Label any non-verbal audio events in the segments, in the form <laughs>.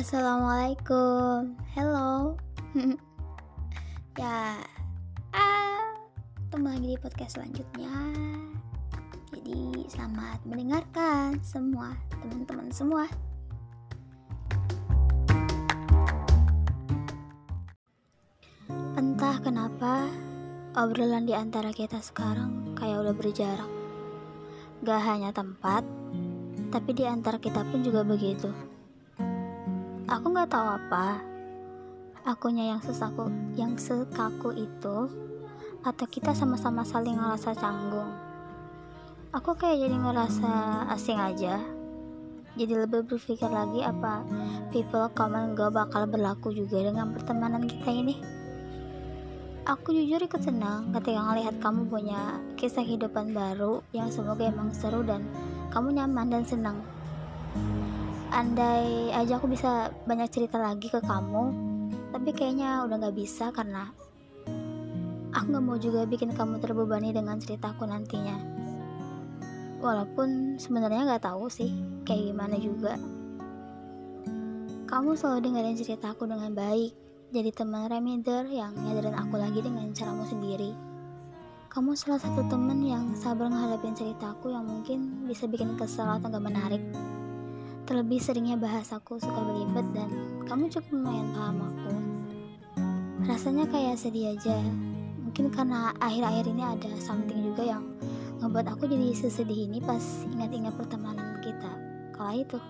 Assalamualaikum, hello. <laughs> ya, ah, ketemu lagi di podcast selanjutnya. Jadi selamat mendengarkan semua teman-teman semua. Entah kenapa obrolan di antara kita sekarang kayak udah berjarak. Gak hanya tempat, tapi di antara kita pun juga begitu. Aku nggak tahu apa. Akunya yang sesaku, yang sekaku itu, atau kita sama-sama saling ngerasa canggung. Aku kayak jadi ngerasa asing aja. Jadi lebih berpikir lagi apa people and go bakal berlaku juga dengan pertemanan kita ini. Aku jujur ikut senang ketika ngelihat kamu punya kisah kehidupan baru yang semoga emang seru dan kamu nyaman dan senang. Andai aja aku bisa banyak cerita lagi ke kamu, tapi kayaknya udah gak bisa karena aku gak mau juga bikin kamu terbebani dengan ceritaku nantinya. Walaupun sebenarnya gak tahu sih kayak gimana juga. Kamu selalu dengerin ceritaku dengan baik, jadi teman reminder yang nyadarin aku lagi dengan caramu sendiri. Kamu salah satu temen yang sabar menghadapin ceritaku yang mungkin bisa bikin kesel atau gak menarik. Terlebih seringnya bahasaku suka belibet dan kamu cukup lumayan paham aku. Rasanya kayak sedih aja. Mungkin karena akhir-akhir ini ada something juga yang ngebuat aku jadi sesedih ini pas ingat-ingat pertemanan kita kala itu.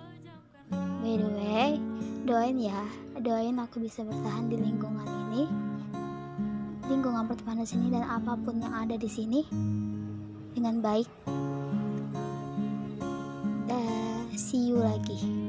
By the way, doain ya, doain aku bisa bertahan di lingkungan ini, lingkungan pertemanan sini dan apa pun yang ada di sini dengan baik. Lagi.